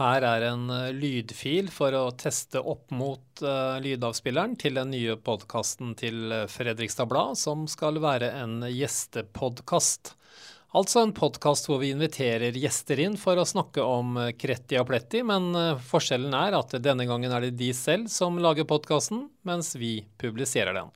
Her er en eh, lydfil for å teste opp mot uh, lydavspilleren til den nye podkasten til eh, Fredrikstad Blad, som skal være en gjestepodkast. Altså en podkast hvor vi inviterer gjester inn for å snakke om Kretti og Pletti, men forskjellen er at denne gangen er det de selv som lager podkasten, mens vi publiserer den.